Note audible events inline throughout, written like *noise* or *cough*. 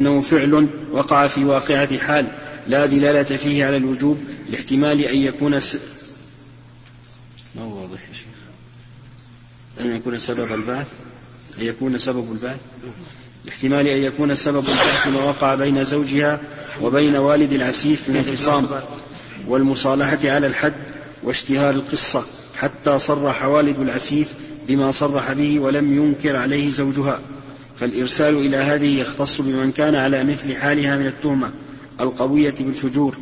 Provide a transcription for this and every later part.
أنه فعل وقع في واقعة حال لا دلالة فيه على الوجوب لاحتمال أن يكون س... ما هو واضح يا شيخ؟ أن يكون سبب البعث؟ أن يكون سبب البعث؟ لاحتمال أن يكون سبب البعث ما وقع بين زوجها وبين والد العسيف من الخصام والمصالحة على الحد واشتهار القصة حتى صرح والد العسيف بما صرح به ولم ينكر عليه زوجها. فالإرسال إلى هذه يختص بمن كان على مثل حالها من التهمة القوية بالفجور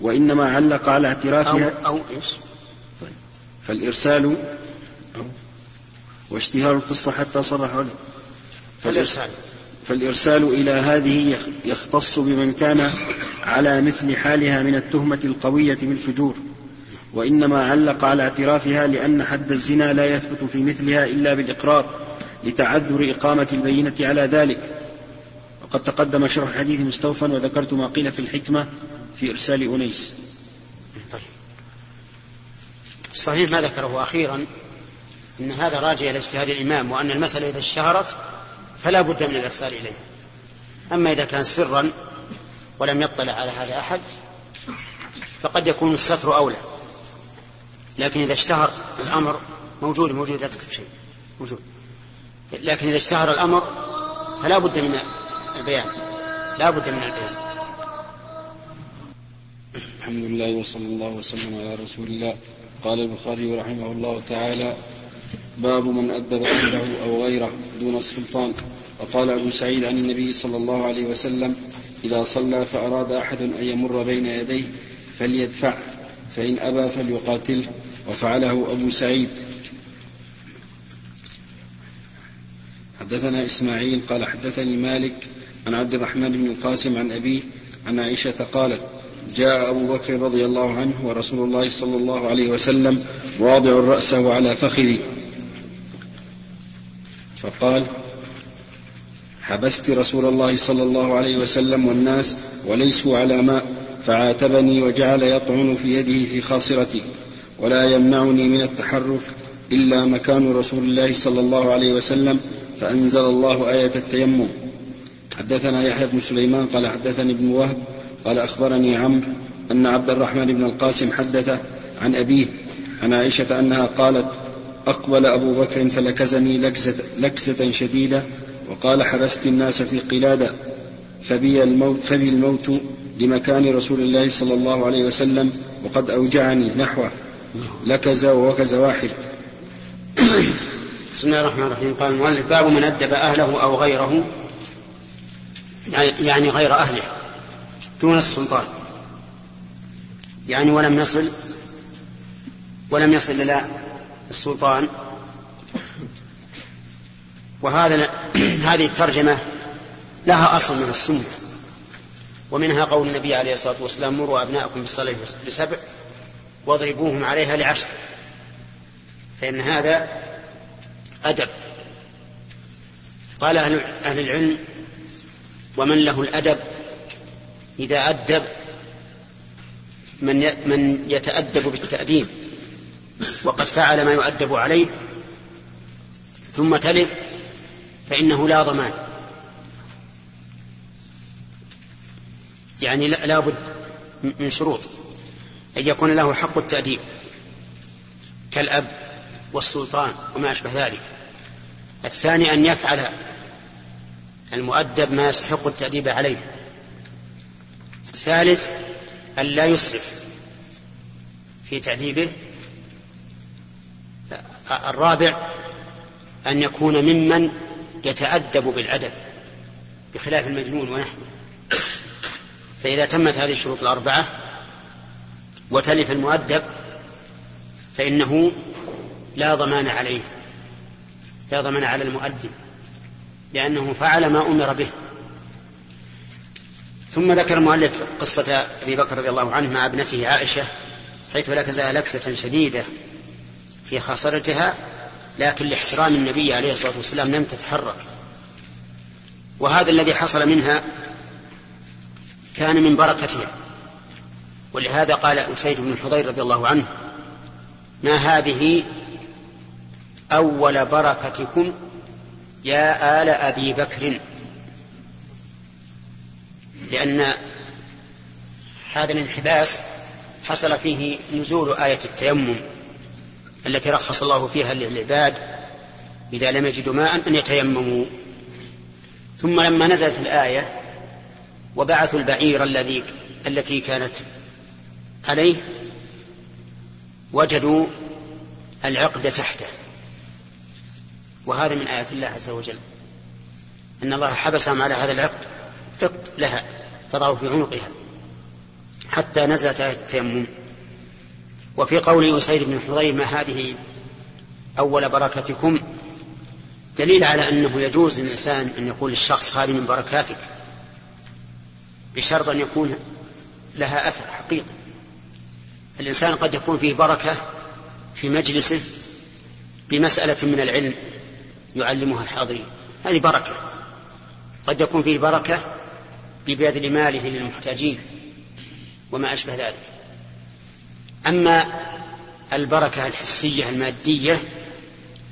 وإنما علق على اعترافها أو, أو إيش؟ طيب فالإرسال واشتهار القصة حتى صرح فالإرسال. فالإرسال إلى هذه يختص بمن كان على مثل حالها من التهمة القوية بالفجور وإنما علق على اعترافها لأن حد الزنا لا يثبت في مثلها إلا بالإقرار. لتعذر إقامة البينة على ذلك. وقد تقدم شرح الحديث مستوفا وذكرت ما قيل في الحكمة في إرسال أنيس. طيب. الصحيح ما ذكره أخيرا أن هذا راجع إلى اجتهاد الإمام وأن المسألة إذا اشتهرت فلا بد من الإرسال إليه أما إذا كان سرا ولم يطلع على هذا أحد فقد يكون الستر أولى. لكن إذا اشتهر الأمر موجود موجود لا تكتب شيء موجود. لكن إذا اشتهر الأمر فلا بد من البيان. لا بد من البيان. الحمد لله وصلى الله وسلم على رسول الله. قال البخاري رحمه الله تعالى باب من أدب أهله أو غيره دون السلطان. وقال أبو سعيد عن النبي صلى الله عليه وسلم إذا صلى فأراد أحد أن يمر بين يديه فليدفع فإن أبى فليقاتله. وفعله أبو سعيد. حدثنا إسماعيل قال حدثني مالك عن عبد الرحمن بن القاسم عن أبيه عن عائشة قالت جاء أبو بكر رضي الله عنه ورسول الله صلى الله عليه وسلم واضع رأسه على فخذي. فقال حبست رسول الله صلى الله عليه وسلم والناس وليسوا على ماء فعاتبني وجعل يطعن في يده في خاصرتي ولا يمنعني من التحرك إلا مكان رسول الله صلى الله عليه وسلم فأنزل الله آية التيمم. حدثنا يحيى بن سليمان قال حدثني ابن وهب قال أخبرني عمرو أن عبد الرحمن بن القاسم حدثه عن أبيه عن عائشة أنها قالت أقبل أبو بكر فلكزني لكزة, لكزة شديدة وقال حبست الناس في قلادة فبي الموت, فبي الموت لمكان رسول الله صلى الله عليه وسلم وقد أوجعني نحوه لكز ووكز واحد. بسم الله الرحمن الرحيم. قال المؤلف باب من أدب أهله أو غيره يعني غير أهله دون السلطان. يعني ولم يصل ولم يصل إلى السلطان. وهذا هذه الترجمة لها أصل من السنة ومنها قول النبي عليه الصلاة والسلام مروا أبناءكم بالصلاة لسبع واضربوهم عليها لعشر. فإن هذا أدب. قال أهل, أهل العلم ومن له الأدب؟ إذا أدب من من يتأدب بالتأديب وقد فعل ما يؤدب عليه ثم تلف فإنه لا ضمان. يعني لا بد من شروط. أن يكون له حق التأديب. كالأب والسلطان وما أشبه ذلك. الثاني أن يفعل المؤدب ما يستحق التأديب عليه. الثالث أن لا يسرف في تأديبه. الرابع أن يكون ممن يتأدب بالأدب بخلاف المجنون ونحوه. فإذا تمت هذه الشروط الأربعة وتلف المؤدب فإنه لا ضمان عليه لا ضمان على المؤدب لأنه فعل ما أمر به. ثم ذكر المؤلف قصة أبي بكر رضي الله عنه مع ابنته عائشة حيث لكزها لكسة شديدة في خاصرتها لكن لاحترام النبي عليه الصلاة والسلام لم تتحرك. وهذا الذي حصل منها كان من بركتها. ولهذا قال أسيد بن الحضير رضي الله عنه ما هذه أول بركتكم يا آل أبي بكر. لأن هذا الانحباس حصل فيه نزول آية التيمم التي رخص الله فيها للعباد إذا لم يجدوا ماء أن يتيمموا. ثم لما نزلت الآية وبعثوا البعير الذي التي كانت عليه وجدوا العقد تحته. وهذا من آيات الله عز وجل. أن الله حبسهم على هذا العقد عقد لها تضع في عنقها حتى نزلت آية التيمم. وفي قول أسيد بن حضير ما هذه أول بركتكم؟ دليل على أنه يجوز للإنسان أن يقول للشخص هذه من بركاتك بشرط أن يكون لها أثر حقيقي. الإنسان قد يكون فيه بركة في مجلسه بمسألة من العلم يعلمها الحاضرين. هذه بركة. قد يكون فيه بركة ببذل ماله للمحتاجين وما أشبه ذلك. أما البركة الحسية المادية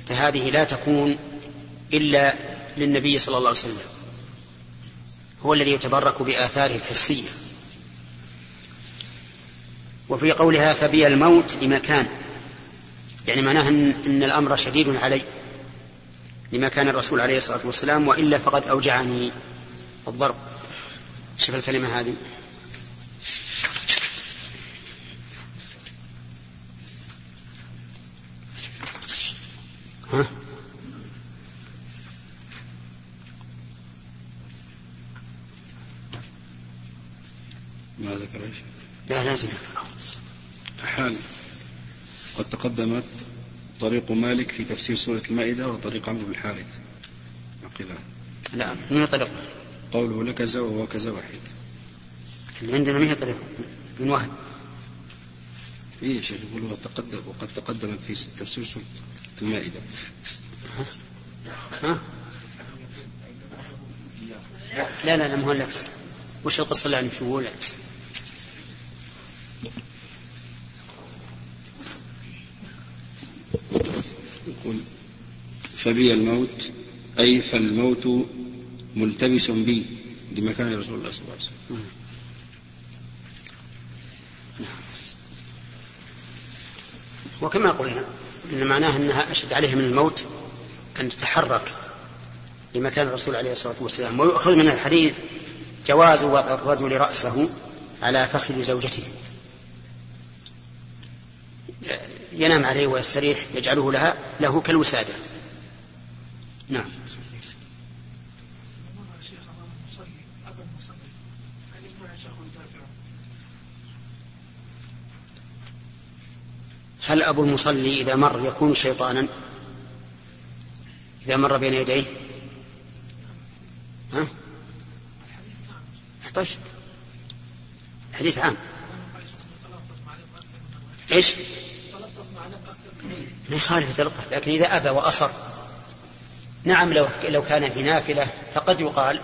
فهذه لا تكون إلا للنبي صلى الله عليه وسلم. هو الذي يتبرك بآثاره الحسية. وفي قولها فبي الموت لمكان. يعني معناها إن الأمر شديد علي. لما كان الرسول عليه الصلاة والسلام وإلا فقد أوجعني الضرب. شوف الكلمة هذه. ها؟ ما ذكر لا لازم أحال قد تقدمت طريق مالك في تفسير سورة المائدة وطريق عمرو بن الحارث عقلان لا من طريق. قوله لكذا وهو كذا واحد. اللي عندنا ما هي طريق؟ من واحد. إيه يا شيخ يقول تقدم وقد تقدمت في تفسير سورة المائدة. ها؟ ها؟ لا لا لا مو هو وش القصة اللي يعني شو يقول فبي الموت أي فالموت ملتبس بي لمكان رسول الله صلى الله عليه وسلم. وكما قلنا إن معناه أنها أشد عليه من الموت أن تتحرك لمكان الرسول عليه الصلاة والسلام ويؤخذ من الحديث جواز وضع الرجل رأسه على فخذ زوجته. ينام عليه ويستريح يجعله لها له كالوسادة. نعم. هل أبو المصلي إذا مر يكون شيطانا؟ إذا مر بين يديه؟ ها؟ احتشت حديث عام. إيش؟ ما يخالف يتلطف لكن إذا أبى وأصر نعم لو لو كان في نافلة فقد يقال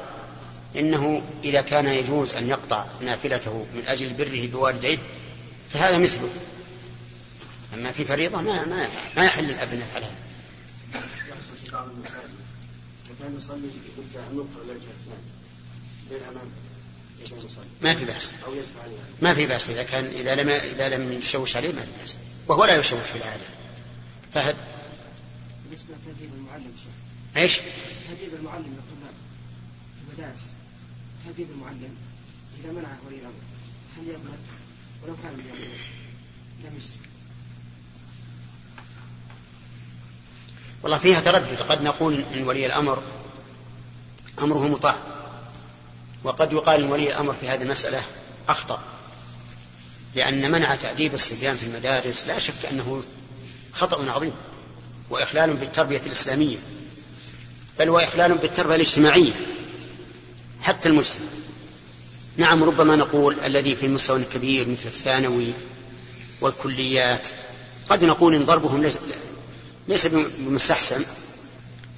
إنه إذا كان يجوز أن يقطع نافلته من أجل بره بوالديه فهذا مثله. أما في فريضة ما ما ما يحل الأب أن يفعل هذا. وكان يصلي الوجه الثاني ما في بأس. ما في بأس. إذا كان إذا لم إذا لم يشوش عليه ما في بأس. وهو لا يشوش في العادة. فهد؟ بالنسبة لتهذيب المعلم شيخ. إيش؟ تهذيب المعلم للطلاب في المدارس تهذيب المعلم إذا منعه ولي الأمر هل يضرب ولو كان يعني لم يسلم. والله فيها تردد قد نقول إن ولي الأمر أمره مطاع وقد يقال إن ولي الأمر في هذه المسألة أخطأ لأن منع تأديب الصبيان في المدارس لا شك أنه خطأ عظيم وإخلال بالتربية الإسلامية. بل واخلال بالتربيه الاجتماعية حتى المجتمع. نعم ربما نقول الذي في المستوى الكبير مثل الثانوي والكليات قد نقول إن ضربهم ليس ليس بمستحسن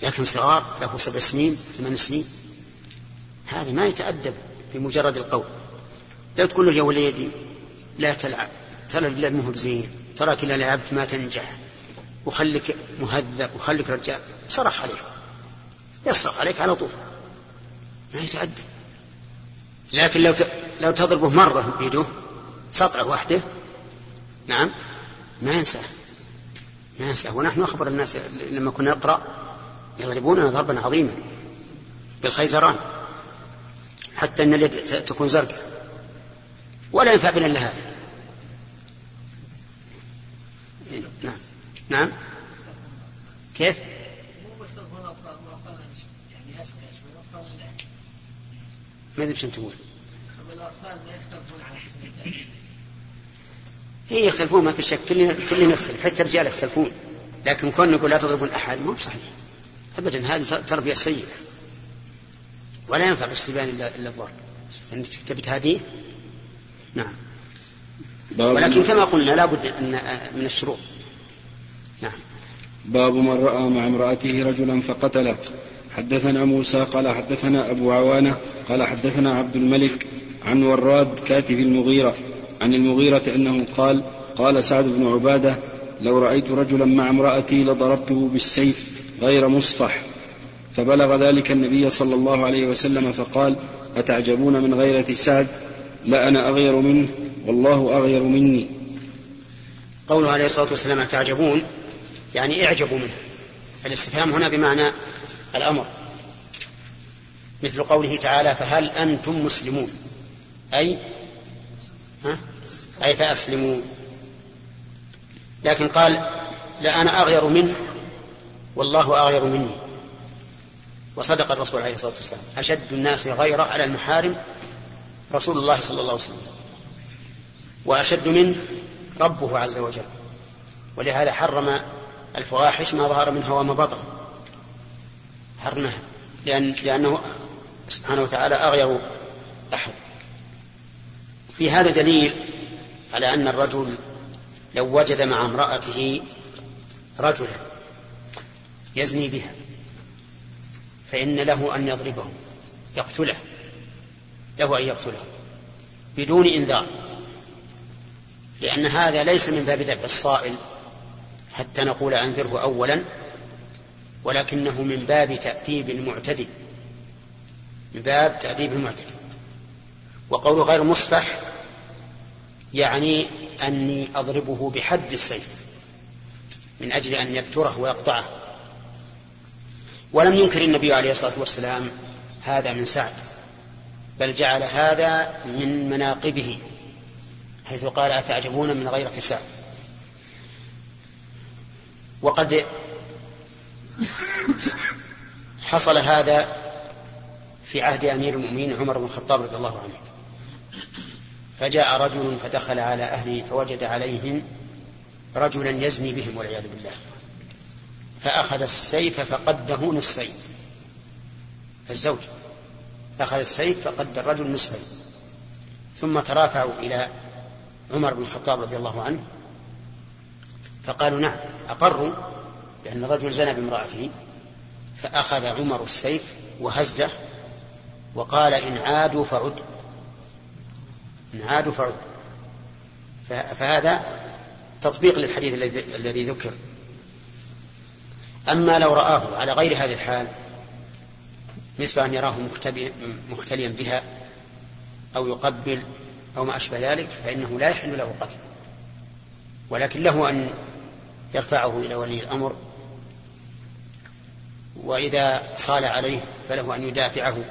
لكن صغار له سبع سنين ثمان سنين. هذا ما يتأدب بمجرد القول. لو تقول له يا وليدي لا تلعب ترى اللعب مو بزين تراك إذا لعبت ما تنجح وخليك مهذب وخليك رجال. صرخ عليك يصرخ عليك على طول. ما يتأدب لكن لو لو تضربه مرة بيده سطعة واحدة نعم ما ينساه. ما ينساه. ونحن أخبر الناس لما كنا نقرأ يضربوننا ضربا عظيما بالخيزران حتى أن اليد تكون زرقاء. ولا ينفع بنا إلا هذا. نعم. نعم. كيف؟ ما أدري شو تقول. هي يختلفون ما في شك. كلنا كلنا نختلف. حتى الرجال يختلفون. لكن كون نقول لا تضربون أحد مو صحيح ابدا هذه تربية سيئة. ولا ينفع بالصبيان الا إلا الضرب. انك تبي تهديه نعم. ولكن كما قلنا لا بد من الشروط. نعم. باب من رأى مع امرأته رجلا فقتله. حدثنا موسى قال حدثنا أبو عوانة قال حدثنا عبد الملك عن وراد كاتب المغيرة عن المغيرة أنه قال قال سعد بن عبادة لو رأيت رجلا مع امرأتي لضربته بالسيف غير مصفح. فبلغ ذلك النبي صلى الله عليه وسلم فقال أتعجبون من غيرة سعد؟ لا أنا أغير منه والله أغير مني. قوله عليه الصلاة والسلام أتعجبون يعني إعجبوا منه. الاستفهام هنا بمعنى الأمر. مثل قوله تعالى فهل أنتم مسلمون؟ أي؟ ها؟ أي فأسلموا لكن قال لا أنا أغير منه والله أغير مني. وصدق الرسول عليه الصلاة والسلام. أشد الناس غيرة على المحارم رسول الله صلى الله عليه وسلم. وأشد منه ربه عز وجل. ولهذا حرم الفواحش ما ظهر منها وما بطن. حرمها لأن لأنه سبحانه وتعالى أغير أحد. في هذا دليل على أن الرجل لو وجد مع امرأته رجلا يزني بها فإن له أن يضربه يقتله له أن يقتله بدون إنذار. لأن هذا ليس من باب دفع الصائل حتى نقول أنذره أولا ولكنه من باب تأديب المعتدي. من باب تأديب المعتدي. وقول غير مصفح يعني أني أضربه بحد السيف من أجل أن يبتره ويقطعه. ولم ينكر النبي عليه الصلاة والسلام هذا من سعد بل جعل هذا من مناقبه حيث قال أتعجبون من غيرة سعد. وقد حصل هذا في عهد أمير المؤمنين عمر بن الخطاب رضي الله عنه. فجاء رجل فدخل على أهله فوجد عليهم رجلا يزني بهم والعياذ بالله. فأخذ السيف فقده نصفين. الزوج أخذ السيف فقد الرجل نصفين. ثم ترافعوا إلى عمر بن الخطاب رضي الله عنه. فقالوا نعم أقروا؟ بأن الرجل زنى بامرأته فأخذ عمر السيف وهزه وقال إن عادوا فعد. إن عادوا فعد. فهذا تطبيق للحديث الذي ذكر. أما لو رآه على غير هذه الحال مثل أن يراه مختليا بها أو يقبل أو ما أشبه ذلك فإنه لا يحل له قتل. ولكن له أن يرفعه إلى ولي الأمر وإذا صال عليه فله أن يدافعه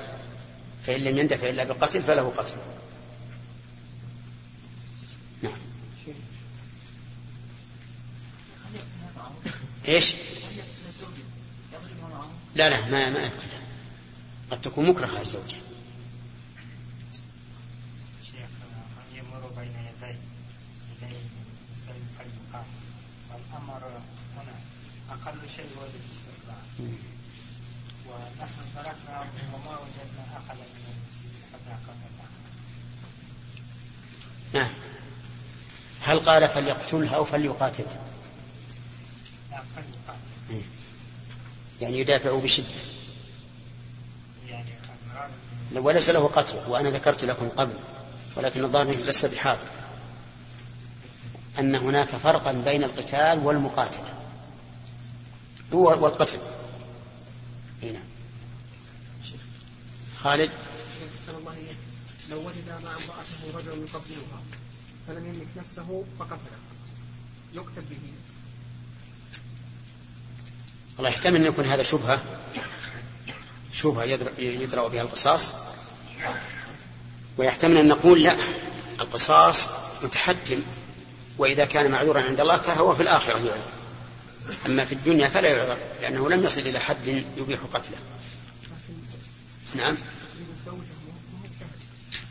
فإن لم يندفع إلا بالقتل فله قتل. إيش؟ لا لا ما ما يقتلها قد تكون مكرهة الزوجة. أقل شيء هو الاستطلاع. ونحن تركنا وما وجدنا أقل من المسجد حتى نعم. هل قال فليقتلها أو فليقاتلها يعني يدافع بشدة. وليس له قتل وأنا ذكرت لكم قبل ولكن الظاهر ليس بحاضر. أن هناك فرقا بين القتال والمقاتلة. هو والقتل. هنا خالد؟ لو وجد مع امرأته رجل يقبلها فلم يملك نفسه فقتله يكتب به. الله يحتمل أن يكون هذا شبهة شبهة يدرأ بها القصاص. ويحتمل أن نقول لا القصاص متحتم وإذا كان معذورا عند الله فهو في الآخرة يعذر. أما في الدنيا فلا يعذر لأنه لم يصل إلى حد يبيح قتله. نعم.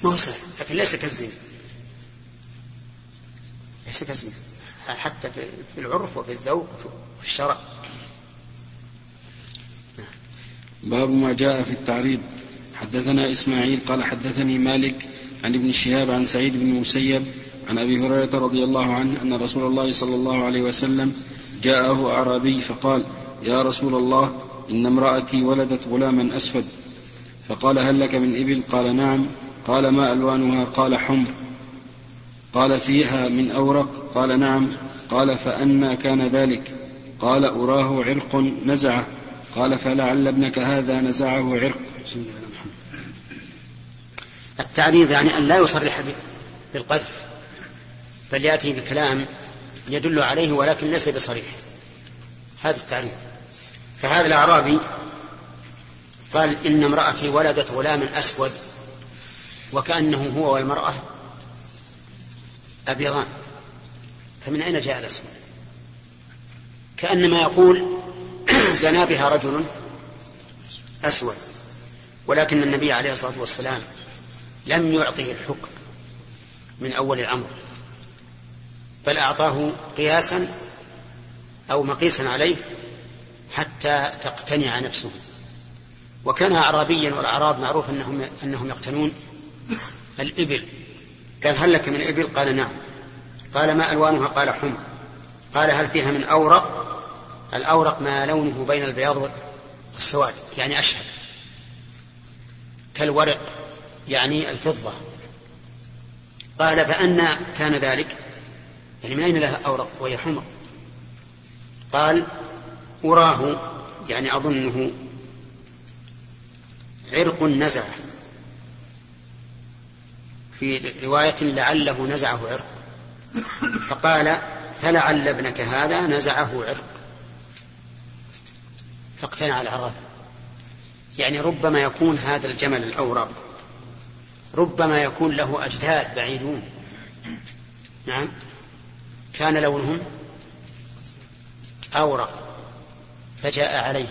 ما هو سهل لكن ليس كالزنا. ليس كالزنا. حتى في العرف وفي الذوق وفي الشرع. باب ما جاء في التعريض حدثنا إسماعيل قال حدثني مالك عن ابن شهاب عن سعيد بن المسيب عن أبي هريرة رضي الله عنه أن رسول الله صلى الله عليه وسلم جاءه أعرابي فقال يا رسول الله إن امرأتي ولدت غلاما أسود. فقال هل لك من إبل? قال نعم. قال ما ألوانها؟ قال حمر. قال فيها من أورق? قال نعم. قال فأنى كان ذلك. قال أراه عرق نزعه. قال فلعل ابنك هذا نزعه عرق. التعريض يعني أن لا يصرح بالقذف بل يأتي بكلام يدل عليه ولكن ليس بصريح. هذا التعريض فهذا الأعرابي قال إن امرأتي ولدت غلاما أسود وكأنه هو والمرأة أبيضان. فمن أين جاء الأسود؟ كأنما يقول *clears throat* زنا بها رجل أسود ولكن النبي عليه الصلاة والسلام لم يعطه الحكم من أول الأمر. بل أعطاه قياسا أو مقيسا عليه حتى تقتنع نفسه. وكان أعرابيا والأعراب معروف أنهم أنهم يقتنون. الإبل. قال هل لك من إبل قال نعم. قال ما ألوانها؟ قال حمر. قال هل فيها من أورق؟ الأورق ما لونه بين البياض والسواد يعني أشهب كالورق يعني الفضة. قال فأنا كان ذلك. يعني من أين لها أورق وهي حمر؟ قال أراه يعني أظنه عرق نزع. في رواية لعله نزعه عرق. فقال فلعل ابنك هذا نزعه عرق. فاقتنع العرب. يعني ربما يكون هذا الجمل الأورق. ربما يكون له أجداد بعيدون. نعم. كان لونهم أورق فجاء عليه.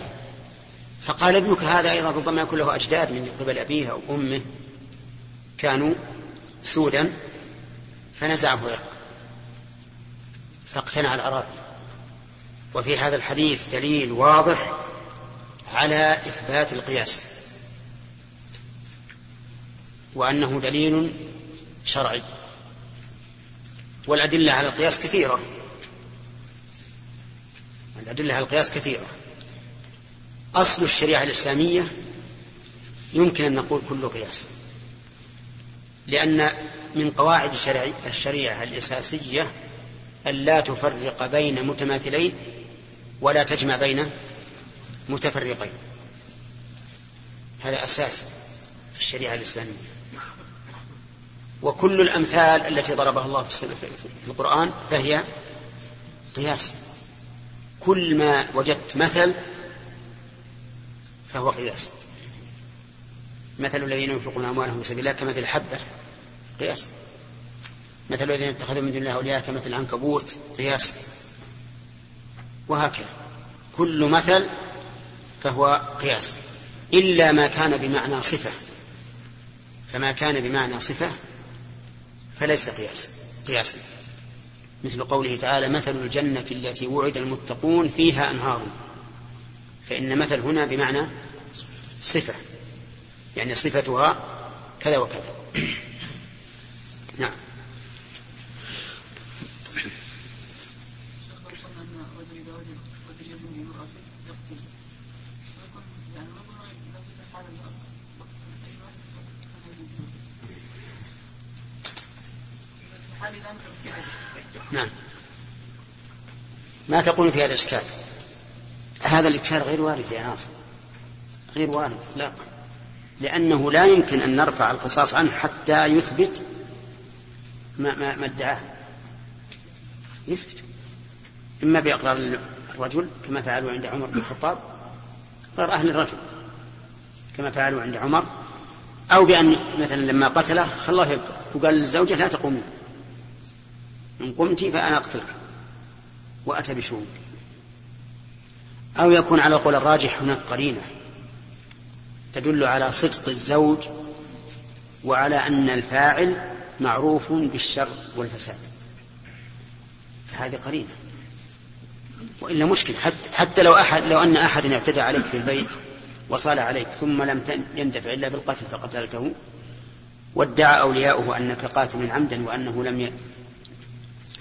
فقال ابنك هذا أيضا ربما يكون له أجداد من قبل أبيه أو أمه. كانوا سودا فنزعه عرق فاقتنع الأعرابي وفي هذا الحديث دليل واضح على إثبات القياس. وأنه دليل شرعي. والأدلة على القياس كثيرة. الأدلة على القياس كثيرة. أصل الشريعة الإسلامية يمكن أن نقول كل قياس. لأن من قواعد الشريعة الأساسية أن لا تفرق بين متماثلين ولا تجمع بين متفرقين. هذا أساس في الشريعة الإسلامية. وكل الأمثال التي ضربها الله في القرآن فهي قياس. كل ما وجدت مثل فهو قياس. مثل الذين ينفقون أموالهم في سبيل الله كمثل حبة قياس. مثل الذين اتخذوا من دون الله أولياء كمثل العنكبوت قياس. وهكذا. كل مثل فهو قياس. إلا ما كان بمعنى صفة. فما كان بمعنى صفة فليس قياس. قياسا مثل قوله تعالى مثل الجنة التي وعد المتقون فيها أنهار. فإن مثل هنا بمعنى صفة. يعني صفتها كذا وكذا نعم نعم ما تقول في هذا الإشكال هذا الإشكال غير وارد يا ناصر غير وارد إطلاقا لأنه لا يمكن أن نرفع القصاص عنه حتى يثبت ما, ما, ما ادعاه. يثبت. إما بإقرار الرجل كما فعلوا عند عمر بن الخطاب إقرار أهل الرجل كما فعلوا عند عمر أو بأن مثلا لما قتله خلاه يبقى. وقال للزوجة لا تقومي. إن قمت فأنا أقتلك. وأتى بشهود أو يكون على القول الراجح هناك قرينة تدل على صدق الزوج وعلى أن الفاعل معروف بالشر والفساد. فهذه قرينة. وإلا مشكل. حتى, حتى لو أحد لو أن أحد اعتدى عليك في البيت وصال عليك ثم لم يندفع إلا بالقتل فقتلته وادعى أولياؤه أنك قاتل عمدا وأنه لم ي...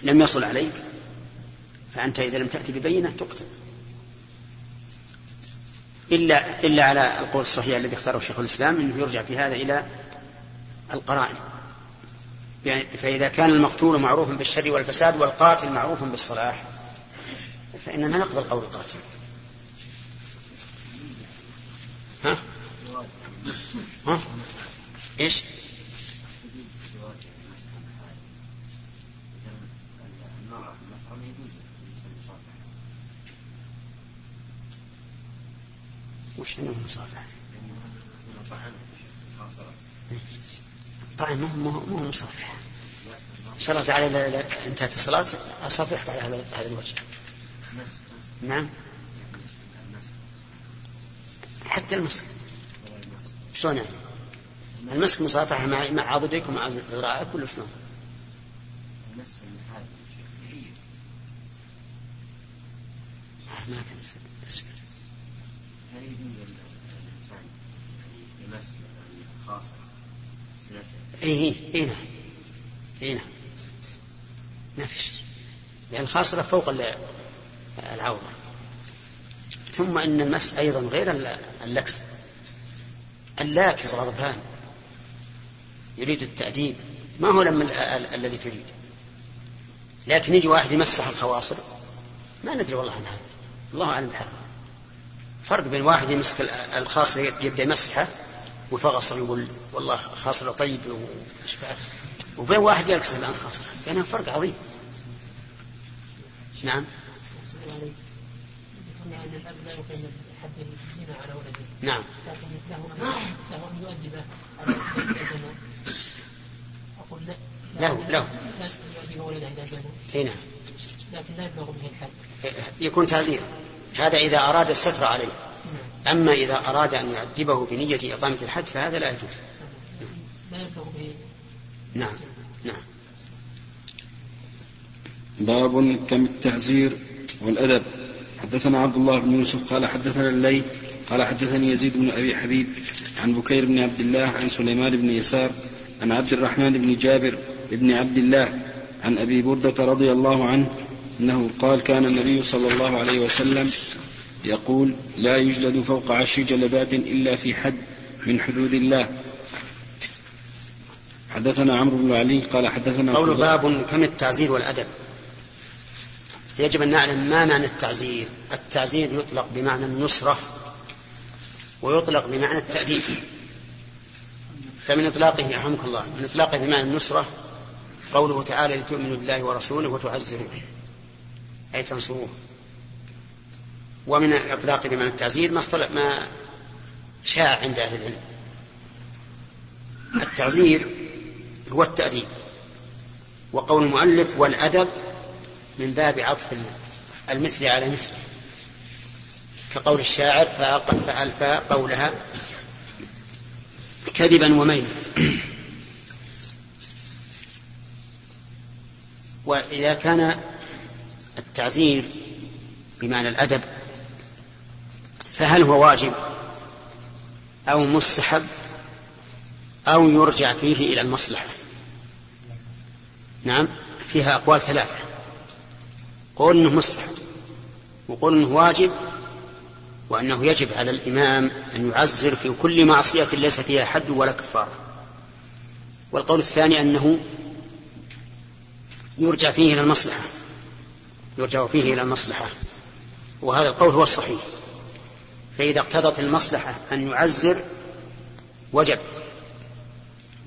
لم يصل عليك فأنت إذا لم تأتي ببينة تقتل إلا إلا على القول الصحيح الذي اختاره شيخ الإسلام أنه يرجع في هذا إلى القرائن يعني فإذا كان المقتول معروفا بالشر والفساد والقاتل معروفا بالصلاح فإننا نقبل قول القاتل ها؟ ها؟ إيش؟ وش انه مصافحة؟ طعن مو مو مصافحة إن شاء الله تعالى اذا انتهت الصلاة اصافحك على هذا الوجه نعم حتى المسك شلون يعني؟ المسك مصافحة مع مع عضدك ومع ذراعك ولا شلون؟ ما كان هل يجوز الانسان يمس خاصه اي اي نعم. اي نعم. ما في شيء. لأن الخاصره فوق العورة. ثم إن اللمس أيضا غير اللكز. اللاكز غضبان. يريد التأديب. ما هو لما الذي تريد؟ لكن يجي واحد يمسح الخواصر. ما ندري والله عن هذا. الله أعلم بحاله فرق بين واحد يمسك الخاصر يبدأ يمسحه ويفغص يقول والله خاصر طيب وبين واحد يلكس الآن خاصر بينهم فرق عظيم. نعم. نعم. له له. ان له له نعم. لكن لا يبلغ به الحد يكون تعزير هذا إذا أراد الستر عليه. أما إذا أراد أن يعذبه بنية إقامة الحد فهذا لا يجوز. نعم نعم. باب كم التعزير والأدب. حدثنا عبد الله بن يوسف قال حدثنا الليث قال حدثني يزيد بن أبي حبيب عن بكير بن عبد الله عن سليمان بن يسار عن عبد الرحمن بن جابر بن عبد الله عن أبي بردة رضي الله عنه أنه قال كان النبي صلى الله عليه وسلم يقول لا يجلد فوق عشر جلدات إلا في حد من حدود الله. حدثنا عمرو بن علي قال حدثنا قول باب كم التعزير والأدب. يجب أن نعلم ما معنى التعزير. التعزير يطلق بمعنى النصرة ويطلق بمعنى التأديب. فمن إطلاقه يرحمك الله من إطلاقه بمعنى النصرة قوله تعالى لتؤمنوا بالله ورسوله وتعزروه. أي تنصروه. ومن الإطلاق بمعنى التعزير ما ما شاع عند أهل العلم. التعزير هو التأديب. وقول المؤلف والأدب من باب عطف المثل على مثل. كقول الشاعر فألفى قولها كذبا وميلا. *clears throat* وإذا كان التعزير بمعنى الأدب فهل هو واجب أو مستحب أو يرجع فيه إلى المصلحة؟ نعم فيها أقوال ثلاثة. قول أنه مستحب وقول أنه واجب وأنه يجب على الإمام أن يعزر في كل معصية ليس فيها حد ولا كفارة. والقول الثاني أنه يرجع فيه إلى المصلحة. يرجع فيه إلى المصلحة. وهذا القول هو الصحيح. فإذا اقتضت المصلحة أن يعزر وجب.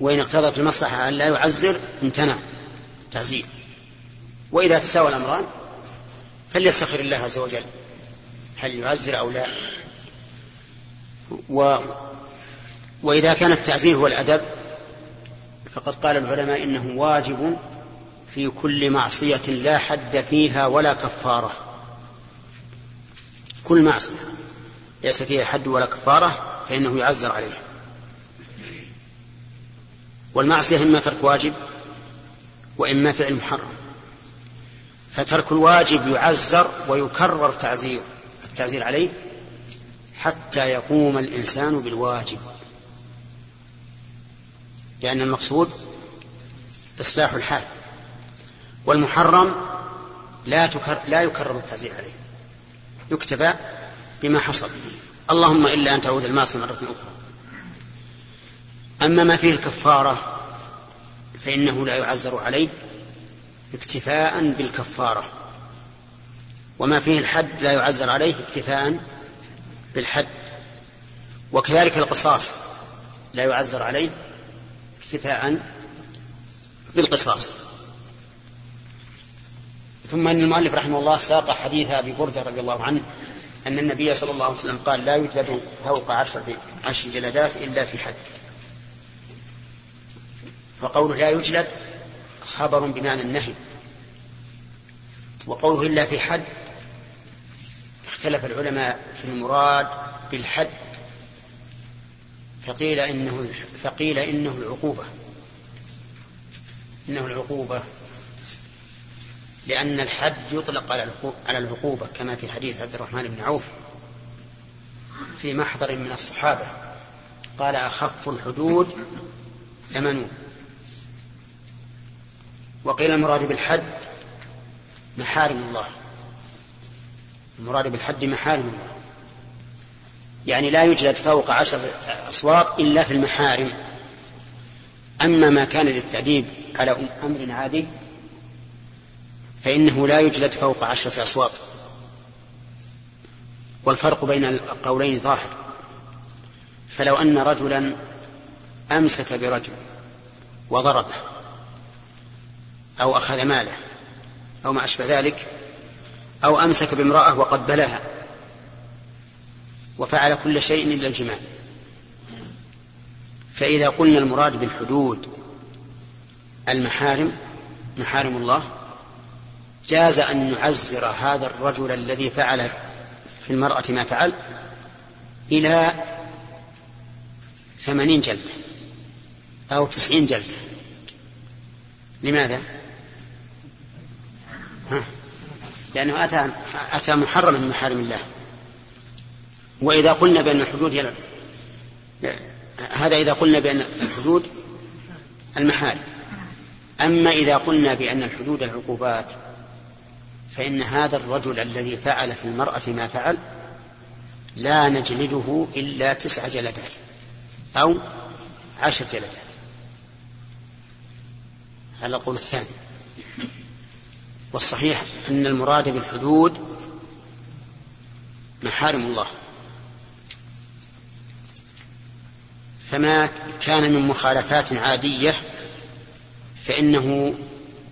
وإن اقتضت المصلحة أن لا يعزر امتنع. تعزير. وإذا تساوى الأمران فليستخر الله عز وجل. هل يعزر أو لا؟ و وإذا كان التعزير هو الأدب فقد قال العلماء إنه واجب في كل معصية لا حد فيها ولا كفارة. كل معصية ليس فيها حد ولا كفارة فإنه يعزر عليه والمعصية إما ترك واجب وإما فعل محرم. فترك الواجب يعزر ويكرر تعزير التعزير عليه حتى يقوم الإنسان بالواجب. لأن المقصود إصلاح الحال. والمحرم لا تكرر لا يكرر التعزير عليه. يكتفى بما حصل. اللهم إلا أن تعود المعصية مرة أخرى. أما ما فيه الكفارة فإنه لا يعزر عليه اكتفاء بالكفارة. وما فيه الحد لا يعزر عليه اكتفاء بالحد. وكذلك القصاص لا يعزر عليه اكتفاء بالقصاص. ثم أن المؤلف رحمه الله ساق حديث أبي بردة رضي الله عنه أن النبي صلى الله عليه وسلم قال لا يجلد فوق عشرة عشر جلدات إلا في حد. فقوله لا يجلد خبر بمعنى النهي. وقوله إلا في حد اختلف العلماء في المراد بالحد. فقيل إنه فقيل إنه العقوبة. إنه العقوبة. لأن الحد يطلق على العقوبة كما في حديث عبد الرحمن بن عوف في محضر من الصحابة. قال أخف الحدود ثمنون وقيل المراد بالحد محارم الله. المراد بالحد محارم الله. يعني لا يوجد فوق عشر أصوات إلا في المحارم. أما ما كان للتأديب على أمر عادي فإنه لا يجلد فوق عشرة أصوات. والفرق بين القولين ظاهر. فلو أن رجلا أمسك برجل وضربه أو أخذ ماله أو ما أشبه ذلك أو أمسك بامرأة وقبلها وفعل كل شيء إلا الجماع فإذا قلنا المراد بالحدود المحارم محارم الله جاز أن نعزر هذا الرجل الذي فعل في المرأة ما فعل إلى ثمانين جلدة أو تسعين جلدة. لماذا؟ لأنه أتى أتى محرما من محارم الله. وإذا قلنا بأن الحدود هي هذا إذا قلنا بأن الحدود المحارم. أما إذا قلنا بأن الحدود العقوبات فإن هذا الرجل الذي فعل في المرأة ما فعل لا نجلده إلا تسع جلدات أو عشر جلدات. على القول الثاني. والصحيح أن المراد بالحدود محارم الله. فما كان من مخالفات عادية فإنه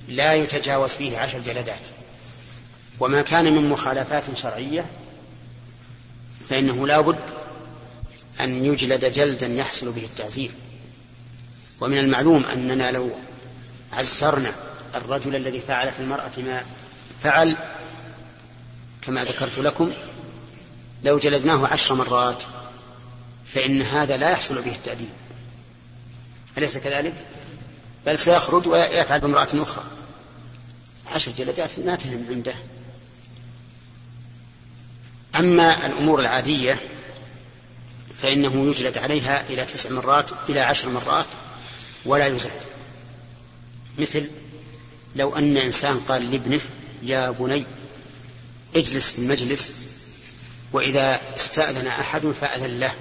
لا يتجاوز فيه عشر جلدات. وما كان من مخالفات شرعية فإنه لا بد أن يجلد جلدا يحصل به التعزير. ومن المعلوم أننا لو عزرنا الرجل الذي فعل في المرأة ما فعل كما ذكرت لكم لو جلدناه عشر مرات فإن هذا لا يحصل به التأديب. أليس كذلك؟ بل سيخرج ويفعل بامرأة أخرى. عشر جلدات ما تهم عنده. أما الأمور العادية فإنه يجلد عليها إلى تسع مرات إلى عشر مرات ولا يزاد. مثل لو أن إنسان قال لابنه يا بني اجلس في المجلس وإذا استأذن أحد فأذن له.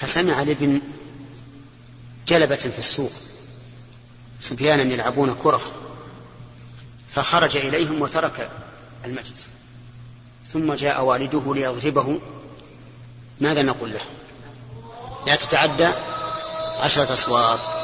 فسمع الابن جلبة في السوق صبيانا يلعبون كرة فخرج إليهم وترك المجلس. ثم جاء والده ليضربه. ماذا نقول له؟ لا تتعدى عشرة أصوات.